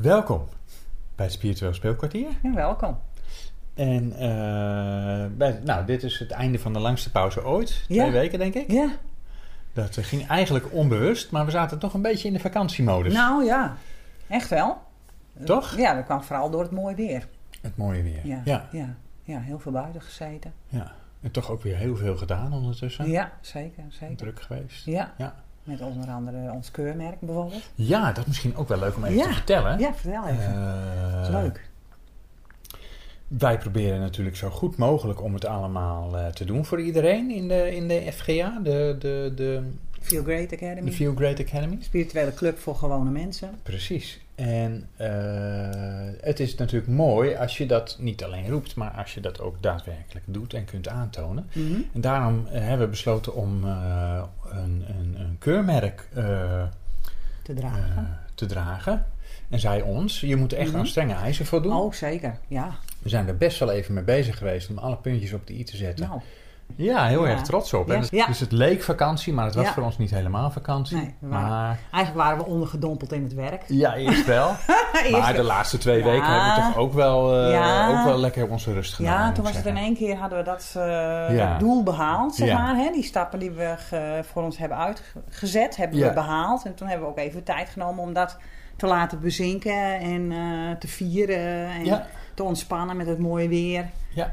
Welkom bij het Spiritueel Speelkwartier. Ja, welkom. En eh, bij, nou, dit is het einde van de langste pauze ooit. Twee weken, denk ik. Ja, Dat eh, ging eigenlijk onbewust, maar we zaten toch een beetje in de vakantiemodus. nou ja, echt wel. Toch? Ja, dat kwam vooral door het mooie weer. Het mooie weer. Ja, Ja. ja. ja, heel veel buiten gezeten. ja. En toch ook weer heel veel gedaan ondertussen. Ja, zeker, zeker. Druk geweest. Ja, Ja. Met onder andere ons keurmerk bijvoorbeeld. Ja, dat is misschien ook wel leuk om even Ja. te vertellen. Ja, vertel even. Eh, dat is leuk. Wij proberen natuurlijk zo goed mogelijk om het allemaal eh, te doen voor iedereen in de, in de FGA, de, de, de, Feel Great de Academy. Feel Great Academy. Spirituele club voor gewone mensen. Precies. En eh, het is natuurlijk mooi als je dat niet alleen roept, maar als je dat ook daadwerkelijk doet en kunt aantonen. Mhm. En daarom eh, hebben we besloten om eh, een, een, een keurmerk Te dragen. te dragen. En zij ons, je moet echt Mhm. aan strenge eisen voldoen. oh, zeker. Ja. We zijn er best wel even mee bezig geweest om alle puntjes op de i te zetten. Nou, Ja, heel Ja. erg trots op. Ja. Dus het leek vakantie, maar het was voor ons niet helemaal vakantie. Nee, we waren- maar eigenlijk waren we ondergedompeld in het werk. ja, eerst wel. maar de laatste twee weken hebben we toch ook wel, Ja. ook wel lekker onze rust gedaan. Ja, toen was het in zeggen. één keer hadden we dat, eh, doel behaald, zeg maar. Hè? Die stappen die we ge- voor ons hebben uitgezet, hebben we behaald. En toen hebben we ook even tijd genomen om dat te laten bezinken en eh, te vieren en Ja. te ontspannen met het mooie weer. Ja.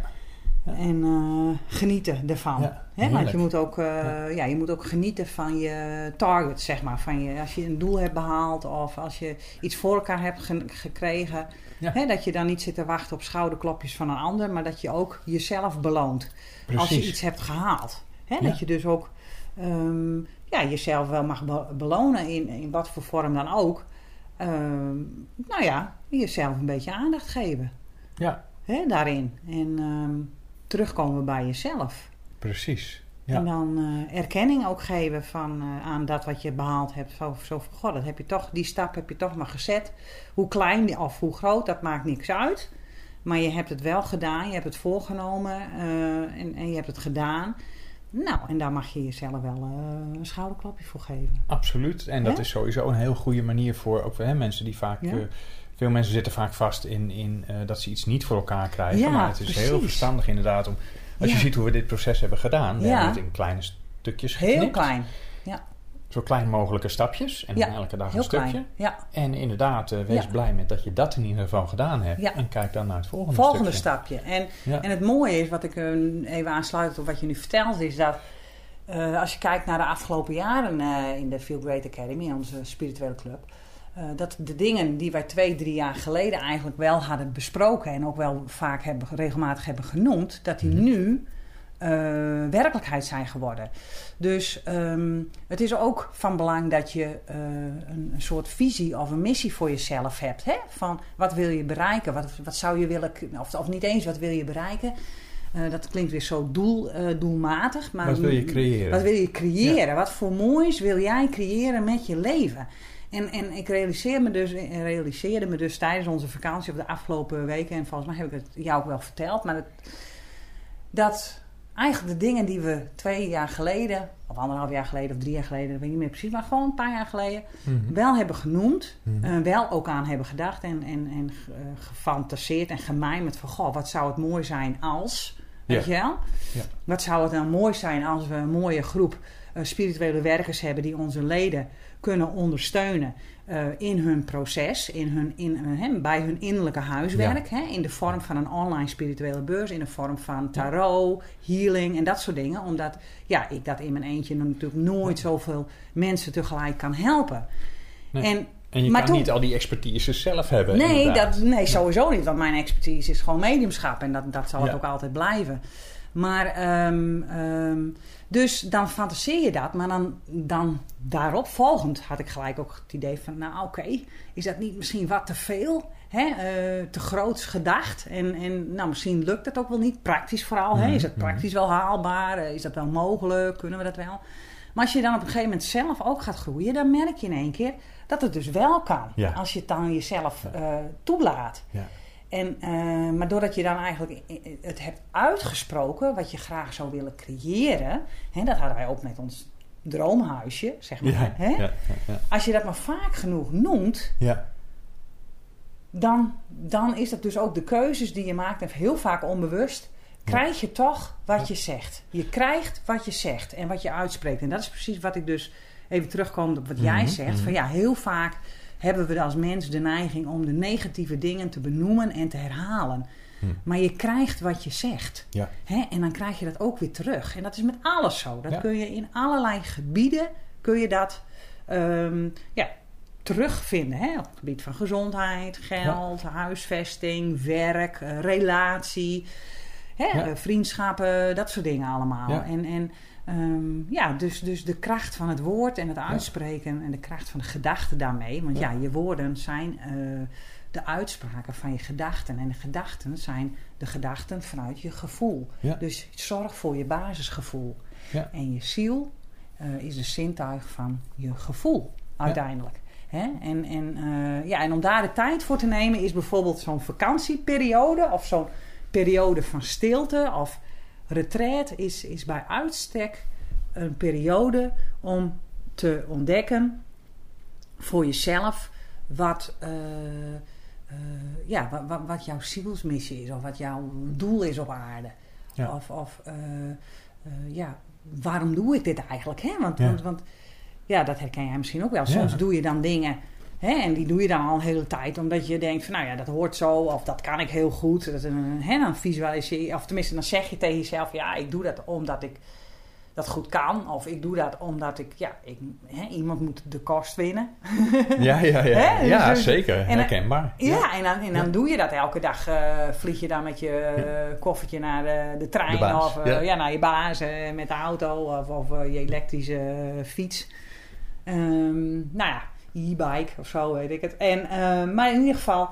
En eh, genieten ervan. Ja, Hè? Want je moet, ook, eh, Ja. ja, je moet ook genieten van je target, zeg maar. Van je, als je een doel hebt behaald of als je iets voor elkaar hebt ge- gekregen. Ja. Dat je dan niet zit te wachten op schouderklopjes van een ander, maar dat je ook jezelf beloont als je iets hebt gehaald. Hè? Ja. Dat je dus ook ehm, ja, jezelf wel mag be- belonen in, in wat voor vorm dan ook. Ehm, nou ja, jezelf een beetje aandacht geven Ja, hè, daarin. En ehm, terugkomen bij jezelf. precies. Ja. En dan eh, erkenning ook geven van, eh, aan dat wat je behaald hebt. Zo, zo van, god, dat heb je toch, die stap heb je toch maar gezet. Hoe klein die- of hoe groot, dat maakt niks uit. Maar je hebt het wel gedaan, je hebt het voorgenomen eh, en, en je hebt het gedaan. Nou, en daar mag je jezelf wel een schouderklapje voor geven. Absoluut. En dat is sowieso een heel goede manier voor ook hè, mensen die vaak. Ja. Veel mensen zitten vaak vast in, in eh, dat ze iets niet voor elkaar krijgen. Ja, maar het is heel verstandig inderdaad om. Als je Ja. ziet hoe we dit proces hebben gedaan, we Ja. hebben het in kleine stukjes geknipt. Heel klein. Zo klein mogelijke stapjes. En Ja, elke dag Heel een stukje. klein. Ja. En inderdaad, eh, wees Ja. blij met dat je dat in ieder geval gedaan hebt. Ja. En kijk dan naar het volgende, Volgende stukje. stapje. En Ja. En het mooie is, wat ik eh, even aansluit op wat je nu vertelt, is dat als je kijkt naar de afgelopen jaren in de Feel Great Academy, onze spirituele club, eh, dat de dingen die wij twee, drie jaar geleden eigenlijk wel hadden besproken en ook wel vaak hebben, regelmatig hebben genoemd, dat die Mhm. nu eh, werkelijkheid zijn geworden. Dus ehm, het is ook van belang dat je eh, een, een soort visie of een missie voor jezelf hebt. Hè? Van wat wil je bereiken? Wat, wat zou je willen, of, of niet eens wat wil je bereiken? Dat klinkt weer zo doel, doelmatig. Maar Wat wil je creëren? Wat wil je creëren? Wat voor moois wil jij creëren met je leven? En, en ik realiseer me dus, eh, realiseerde me dus tijdens onze vakantie of de afgelopen weken, en volgens mij heb ik het jou ook wel verteld, maar dat, dat eigenlijk de dingen die we twee jaar geleden, of anderhalf jaar geleden, of drie jaar geleden, dat weet ik niet meer precies, maar gewoon een paar jaar geleden, Mhm. wel hebben genoemd, Mhm. eh, wel ook aan hebben gedacht en, en, en eh, gefantaseerd en gemijmerd van, goh, wat zou het mooi zijn als, weet je wel? Ja. Wat zou het dan mooi zijn als we een mooie groep spirituele werkers hebben die onze leden kunnen ondersteunen eh, in hun proces, in hun, in, eh, bij hun innerlijke huiswerk, hè, in de vorm van een online spirituele beurs, in de vorm van tarot, healing en dat soort dingen. Omdat ja, ik dat in mijn eentje natuurlijk nooit zoveel mensen tegelijk kan helpen. Nee. En En je Maar kan toen- niet al die expertise zelf hebben. Nee, inderdaad. dat, nee, sowieso niet. Want mijn expertise is gewoon mediumschap. En dat, dat zal het Ja. ook altijd blijven. Maar, ehm, ehm, dus dan fantaseer je dat. Maar dan, dan daarop volgend had ik gelijk ook het idee van... Nou, oké, is dat niet misschien wat te veel? Hè? eh, te groots gedacht. En, en nou, misschien lukt het ook wel niet. Praktisch vooral. Hè? Is het Mhm. praktisch wel haalbaar? Eh, Is dat wel mogelijk? Kunnen we dat wel? Maar als je dan op een gegeven moment zelf ook gaat groeien... dan merk je in één keer dat het dus wel kan. Ja. Als je het dan jezelf eh, toelaat. Ja. En, eh, maar doordat je dan eigenlijk het hebt uitgesproken, wat je graag zou willen creëren, hè, dat hadden wij ook met ons droomhuisje, zeg maar. Ja, hè? ja, ja. Als je dat maar vaak genoeg noemt, Ja. dan, dan is dat dus ook de keuzes die je maakt, en heel vaak onbewust, krijg je toch wat je zegt. Je krijgt wat je zegt en wat je uitspreekt. En dat is precies wat ik dus even terugkom op wat jij Mhm, zegt. mhm. Van ja, heel vaak hebben we als mens de neiging om de negatieve dingen te benoemen en te herhalen. Mhm. Maar je krijgt wat je zegt. Ja. Hè? En dan krijg je dat ook weer terug. En dat is met alles zo. Dat Ja. kun je in allerlei gebieden kun je dat ehm, ja, terugvinden. Hè? Op het gebied van gezondheid, geld, huisvesting, werk, eh, relatie, hè? Eh, vriendschappen, dat soort dingen allemaal. En, en ehm, ja, dus, dus de kracht van het woord en het uitspreken en de kracht van de gedachte daarmee. Want ja, je woorden zijn eh, de uitspraken van je gedachten. En de gedachten zijn de gedachten vanuit je gevoel. Dus zorg voor je basisgevoel. Ja. En je ziel eh, is de zintuig van je gevoel uiteindelijk. Hè? En, en, eh, ja, en om daar de tijd voor te nemen is bijvoorbeeld zo'n vakantieperiode of zo'n periode van stilte of retreat is, is bij uitstek een periode om te ontdekken voor jezelf wat, eh, eh, ja, wat, wat, wat jouw zielsmissie is of wat jouw doel is op aarde. Ja. Of, of eh, ja, waarom doe ik dit eigenlijk? Hè? Want, Ja. want, want ja, dat herken jij misschien ook wel. Ja. Soms doe je dan dingen hè, en die doe je dan al een hele tijd omdat je denkt van nou ja, dat hoort zo of dat kan ik heel goed. Dat, eh, hè, dan visualiseer je, of tenminste dan zeg je tegen jezelf ja, ik doe dat omdat ik dat goed kan. Of ik doe dat omdat ik, ja, ik, hè, iemand moet de kost winnen. Ja, ja, ja. Hè? Dus- ja dus- zeker. en- Herkenbaar. Ja, en dan, en dan Ja. doe je dat elke dag. eh, vlieg je dan met je eh, koffertje naar de, de trein De baas, of eh, ja. ja. naar je baas eh, met de auto of, of eh, je elektrische eh, fiets. Ehm, nou ja, e-bike of zo weet ik het. En, eh, maar in ieder geval,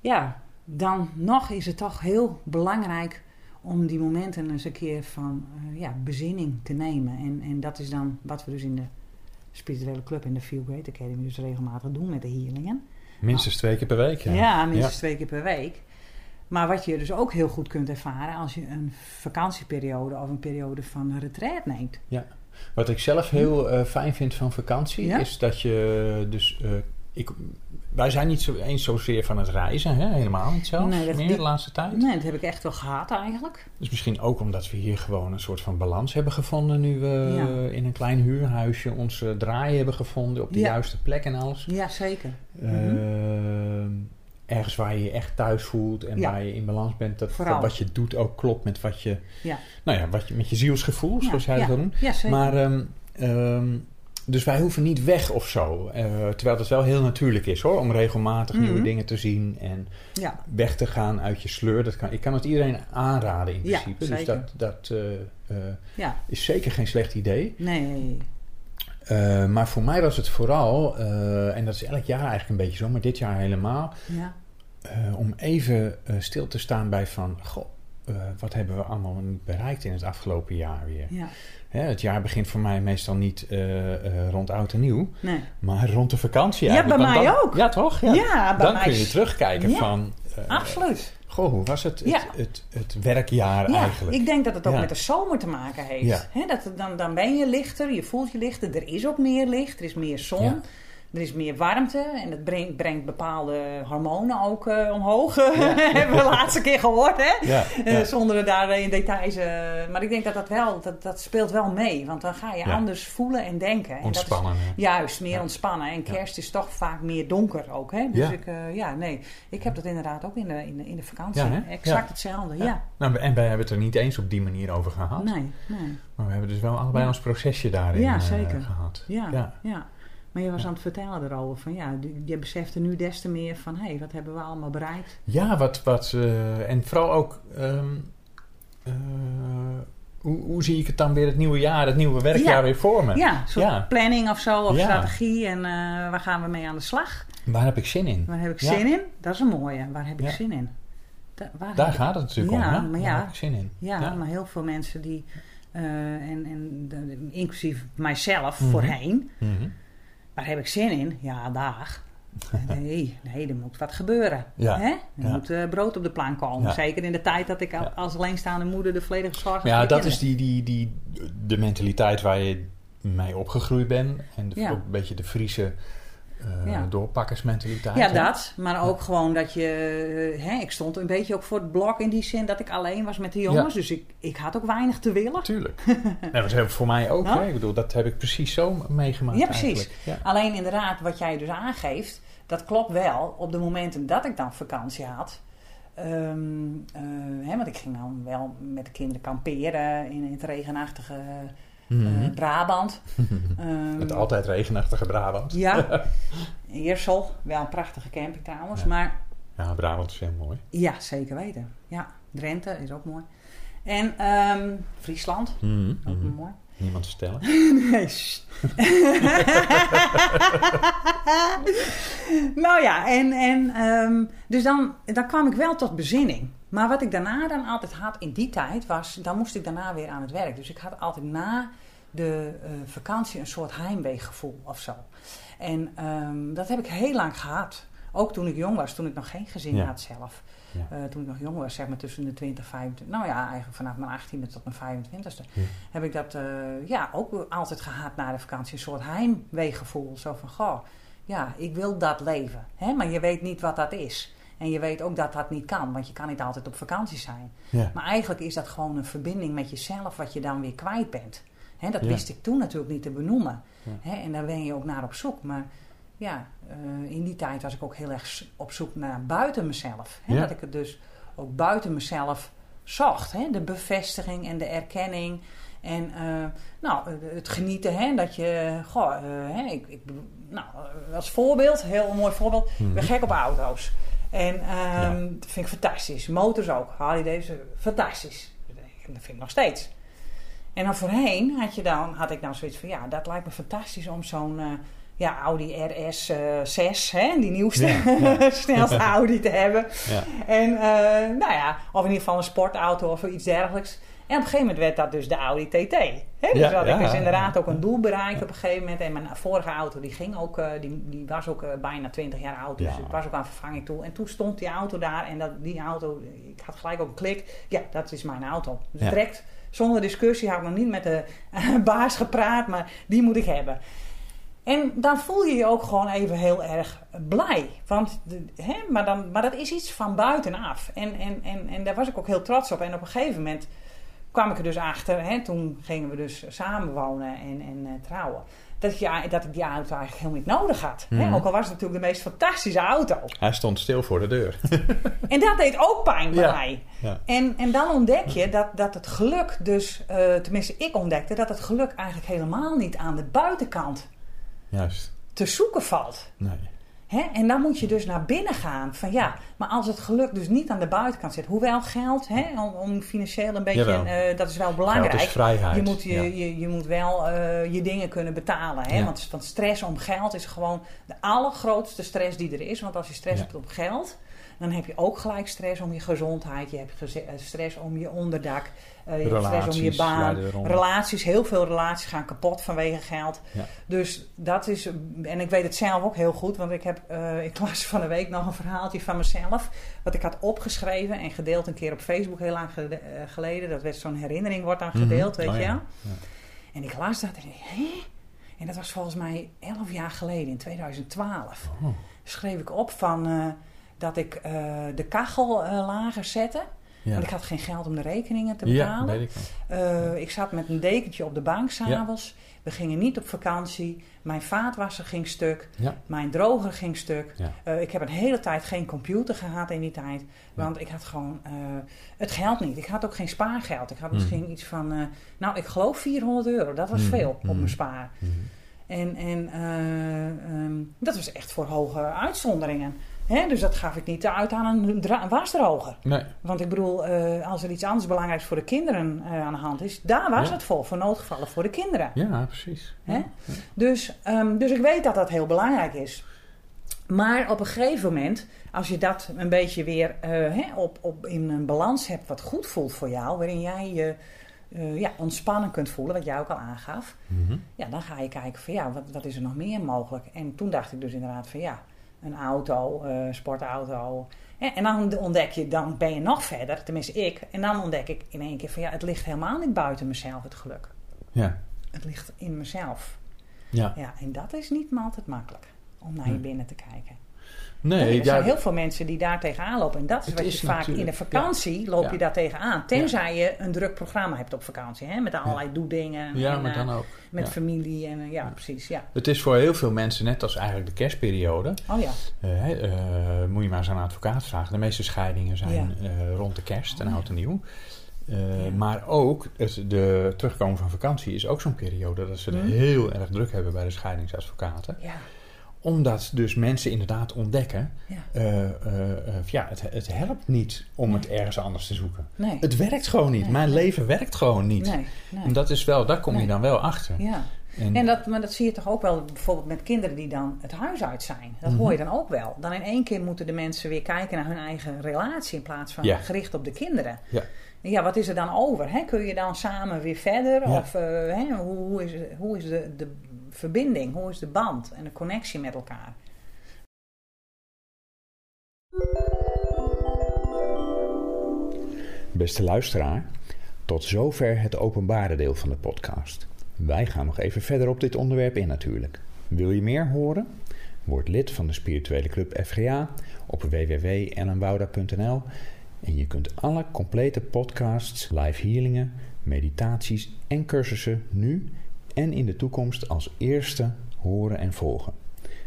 ja, dan nog is het toch heel belangrijk om die momenten eens een keer van eh, ja, bezinning te nemen. En, en dat is dan wat we dus in de spirituele club in de Feel Great Academy dus regelmatig doen met de healingen. Minstens twee keer per week. Ja, Ja, minstens twee keer per week. Maar wat je dus ook heel goed kunt ervaren als je een vakantieperiode of een periode van retreat neemt. Wat ik zelf heel eh, fijn vind van vakantie Ja? is dat je dus. eh, ik, wij zijn niet zo eens zozeer van het reizen, hè? helemaal niet zelfs Nee, dat- meer die- de laatste tijd. Nee, dat heb ik echt wel gehad eigenlijk. Dus misschien ook omdat we hier gewoon een soort van balans hebben gevonden nu we Ja. in een klein huurhuisje ons eh, draai hebben gevonden op de Ja. juiste plek en alles. Ja, zeker. Ehm, ergens waar je je echt thuis voelt en Ja. waar je in balans bent, dat, dat wat je doet ook klopt met wat je, Ja. nou ja, wat je met je zielsgevoel, Ja, zoals jij het ja. wil doen. Maar, ehm, ehm, dus wij hoeven niet weg of zo. Eh, terwijl het wel heel natuurlijk is hoor, om regelmatig Mhm. nieuwe dingen te zien en weg te gaan uit je sleur. Dat kan, ik kan het iedereen aanraden in principe. dus dat, dat eh, eh, is zeker geen slecht idee. Nee. Maar voor mij was het vooral, en dat is elk jaar eigenlijk een beetje zo, maar dit jaar helemaal, Ja. Eh, om even eh, stil te staan bij van, goh, eh, wat hebben we allemaal niet bereikt in het afgelopen jaar weer? Ja. Hè, het jaar begint voor mij meestal niet rond oud en nieuw, Nee. maar rond de vakantie Ja, bij mij dan- ook. Ja, toch? Ja. Dan mij kun je terugkijken Ja. van, Absoluut. goh, hoe was het, het, het, het, werkjaar Ja, eigenlijk? ik denk dat het ook met de zomer te maken heeft. Ja. Hè, dat, dan, dan ben je lichter, je voelt je lichter. Er is ook meer licht, er is meer zon. Er is meer warmte en dat brengt, brengt bepaalde hormonen ook eh, omhoog. Ja. Hebben we de laatste keer gehoord, hè? Ja, Eh, ja. zonder daar in details. eh, maar ik denk dat dat wel, dat, dat speelt wel mee. Want dan ga je anders voelen en denken. En dat is ontspannen. juist meer ontspannen. En kerst is toch vaak meer donker ook. Hè? Dus Ja. ik, eh, ja, nee. Ik heb dat inderdaad ook in de, in de, in de vakantie. Exact hetzelfde, Ja. Nou, en wij hebben het er niet eens op die manier over gehad. Nee, nee. Maar we hebben dus wel allebei ons procesje daarin Ja, eh, zeker. gehad. Ja, ja. Maar je was aan het vertellen erover van ja, je- besefte nu des te meer van hé, hey, wat hebben we allemaal bereikt? Ja, wat, wat eh, en vooral ook, ehm, eh, hoe, hoe zie ik het dan weer het nieuwe jaar, het nieuwe werkjaar Ja. weer voor me? Ja, soort Ja. planning of zo, of Ja. strategie en eh, waar gaan we mee aan de slag? Waar heb ik zin in? Waar heb ik zin in? Dat is een mooie. Waar heb ik zin in? Da- waar Daar gaat het natuurlijk om, hè? maar Waar ja. heb ik zin in? Ja, maar heel veel mensen die, en, en de- inclusief mijzelf Mhm. voorheen, Mhm. Waar heb ik zin in? Ja, dag. Nee, nee, er moet wat gebeuren. Ja, Hè? Er ja. moet eh, brood op de plank komen. Ja. Zeker in de tijd dat ik als alleenstaande moeder de volledige zorg ja, dat is die, die, die, de mentaliteit waar je mee opgegroeid bent. En de- ook een beetje de Friese uh, Ja. doorpakkersmentaliteit. Ja, hè? dat. Maar ook gewoon dat je... eh, Hè, ik stond een beetje ook voor het blok in die zin dat ik alleen was met de jongens. Dus ik, ik had ook weinig te willen. Tuurlijk. nee, dat is voor mij ook. Hè? Ik bedoel, dat heb ik precies zo meegemaakt Ja, precies. Alleen inderdaad, wat jij dus aangeeft, dat klopt wel. Op de momenten dat ik dan vakantie had. ehm, eh, hè, want ik ging dan wel met de kinderen kamperen in, in het regenachtige eh, Mhm. Brabant. Ehm, Het altijd regenachtige Brabant. Ja, Eersel. Wel een prachtige camping trouwens. Ja. Maar Ja, Brabant is heel mooi. ja, zeker weten. Ja, Drenthe is ook mooi. En ehm, Friesland, Mhm, ook mhm. mooi. Niemand stellen. Nee. nou ja, en, en ehm, dus dan, dan kwam ik wel tot bezinning. Maar wat ik daarna dan altijd had in die tijd was, dan moest ik daarna weer aan het werk. Dus ik had altijd na de eh, vakantie een soort heimweegevoel of zo. En ehm, dat heb ik heel lang gehad. Ook toen ik jong was, toen ik nog geen gezin Ja. had zelf. Ja. Eh, toen ik nog jong was, zeg maar tussen de 20 en 25. Nou ja, eigenlijk vanaf mijn 18e tot mijn 25e. Ja. Heb ik dat eh, ja, ook altijd gehad na de vakantie. Een soort heimweegevoel. Zo van, goh, ja, ik wil dat leven. Hè? Maar je weet niet wat dat is. En je weet ook dat dat niet kan. Want je kan niet altijd op vakantie zijn. Ja. Maar eigenlijk is dat gewoon een verbinding met jezelf. Wat je dan weer kwijt bent. Hè, dat Ja. wist ik toen natuurlijk niet te benoemen. Ja. En daar ben je ook naar op zoek. Maar ja, eh, in die tijd was ik ook heel erg op zoek naar buiten mezelf. Dat ik het dus ook buiten mezelf zocht. De bevestiging en de erkenning. En eh, nou, het genieten. Hè, dat je, goh, hè, ik, ik, nou, als voorbeeld, heel mooi voorbeeld. Ik ben Mhm. gek op auto's. En ehm, Ja. dat vind ik fantastisch. Motors ook. Harley Davidson, fantastisch. Dat vind ik nog steeds. En dan voorheen had, je dan, had ik nou zoiets van... Ja, dat lijkt me fantastisch om zo'n eh, ja, Audi RS eh 6... Hè, die nieuwste, Ja, ja. snelste Audi te hebben. Ja. En eh, nou ja, of in ieder geval een sportauto of iets dergelijks. En op een gegeven moment werd dat dus de Audi TT. Dus Ja, had ja, ik dus inderdaad ook een doel bereikt op een gegeven moment. En mijn vorige auto die ging ook, eh, die, die was ook eh, bijna 20 jaar oud. Dus ik was ook aan vervanging toe. En toen stond die auto daar en dat, die auto, ik had gelijk ook een klik. Ja, dat is mijn auto. Dus direct, zonder discussie, had ik nog niet met de baas gepraat, maar die moet ik hebben. En dan voel je je ook gewoon even heel erg blij. Want, hè, maar, dan, maar dat is iets van buitenaf. En, en, en, en daar was ik ook heel trots op. En op een gegeven moment kwam ik er dus achter. Hè, toen gingen we dus samenwonen en, en eh, trouwen. Dat, je, dat ik die auto eigenlijk helemaal niet nodig had. Hè? Mhm. Ook al was het natuurlijk de meest fantastische auto. Hij stond stil voor de deur. En dat deed ook pijn bij Ja. mij. Ja. En, en dan ontdek je dat, dat het geluk dus... eh, tenminste, ik ontdekte dat het geluk eigenlijk helemaal niet aan de buitenkant Juist. te zoeken valt. Nee. En dan moet je dus naar binnen gaan. Van ja, maar als het geluk dus niet aan de buitenkant zit. Hoewel geld, om, om financieel een beetje, eh, dat is wel belangrijk. Is vrijheid. Je moet, je, Ja. je, je moet wel eh, je dingen kunnen betalen. Hè? Ja. Want, want stress om geld is gewoon de allergrootste stress die er is. Want als je stress Ja. hebt om geld, dan heb je ook gelijk stress om je gezondheid. Je hebt eh, stress om je onderdak. eh, je hebt stress om je Relaties baan. Relaties, heel veel relaties gaan kapot vanwege geld. Ja. Dus dat is, en ik weet het zelf ook heel goed, want ik heb, eh, ik las van de week nog een verhaaltje van mezelf, wat ik had opgeschreven en gedeeld een keer op Facebook heel lang gede- geleden. Dat werd zo'n herinnering, wordt dan Mhm. gedeeld, weet Oh, je ja. wel. Ja. En ik las dat en hè? En dat was volgens mij elf jaar geleden, in 2012. Oh. Schreef ik op van dat ik eh, de kachel eh, lager zette. Ja. Want ik had geen geld om de rekeningen te ja, betalen. weet ik. Eh, ik zat met een dekentje op de bank s'avonds. We gingen niet op vakantie. Mijn vaatwasser ging stuk. Ja. Mijn droger ging stuk. Ja. Ik heb een hele tijd geen computer gehad in die tijd. Want ik had gewoon het geld niet. Ik had ook geen spaargeld. Ik had Mhm. misschien iets van... nou, ik geloof 400 euro. Dat was Mhm. veel op Mhm. mijn spaar. Mhm. En, en eh, ehm, dat was echt voor hoge uitzonderingen. Hè? Dus dat gaf ik niet uit aan een dra- wasdroger. Nee. Want ik bedoel, eh, als er iets anders belangrijks voor de kinderen eh, aan de hand is, daar was Ja. het voor, voor noodgevallen voor de kinderen. Ja, precies. Ja. Dus, ehm, dus ik weet dat dat heel belangrijk is. Maar op een gegeven moment, als je dat een beetje weer eh, hè, op, op, in een balans hebt wat goed voelt voor jou, waarin jij je ja, ontspannen kunt voelen, wat jij ook al aangaf, Mhm. ja, dan ga je kijken van ja, wat, wat is er nog meer mogelijk? En toen dacht ik dus inderdaad van ja, een auto, eh sportauto. Hè, En dan ontdek je, dan ben je nog verder, tenminste ik. En dan ontdek ik in één keer van ja, het ligt helemaal niet buiten mezelf, het geluk. Ja. Het ligt in mezelf. Ja. Ja, en dat is niet altijd makkelijk. om naar je binnen te kijken. Nee, er ja, zijn heel veel mensen die daar tegenaan lopen. En dat is wat is je vaak in de vakantie loop je Ja. daar tegenaan. Tenzij je een druk programma hebt op vakantie. Hè? Met allerlei doedingen. ja, en, maar eh, dan ook. Met ja. familie. En, eh, ja, precies. Ja. Het is voor heel veel mensen, net als eigenlijk de kerstperiode, Oh ja. eh, eh, moet je maar eens aan een advocaat vragen. De meeste scheidingen zijn Ja. eh, rond de kerst en Oh, ja. oud en nieuw. Eh, Ja. Maar ook het, de terugkomen van vakantie is ook zo'n periode dat ze het Mhm. heel erg druk hebben bij de scheidingsadvocaten. Ja. Omdat dus mensen inderdaad ontdekken, ja. eh, eh, eh, ja, het, het helpt niet om het ergens anders te zoeken. Nee. Het werkt gewoon niet. Nee. Mijn leven werkt gewoon niet. Nee. nee. En dat is wel, daar kom je dan wel achter. Ja. En, En dat, maar dat zie je toch ook wel bijvoorbeeld met kinderen die dan het huis uit zijn. Dat Mhm. hoor je dan ook wel. Dan in één keer moeten de mensen weer kijken naar hun eigen relatie in plaats van Ja. gericht op de kinderen. Ja. Ja, wat is er dan over? Hè? Kun je dan samen weer verder? Ja. Of hè? Hoe, hoe is, hoe is de, de verbinding? Hoe is de band en de connectie met elkaar? Beste luisteraar, tot zover het openbare deel van de podcast. Wij gaan nog even verder op dit onderwerp in natuurlijk. Wil je meer horen? Word lid van de spirituele club FGA op www.ellenwouda.nl en je kunt alle complete podcasts, live healingen, meditaties en cursussen nu en in de toekomst als eerste horen en volgen.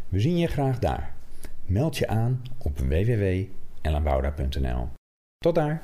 We zien je graag daar. Meld je aan op www.ellenwouda.nl. Tot daar!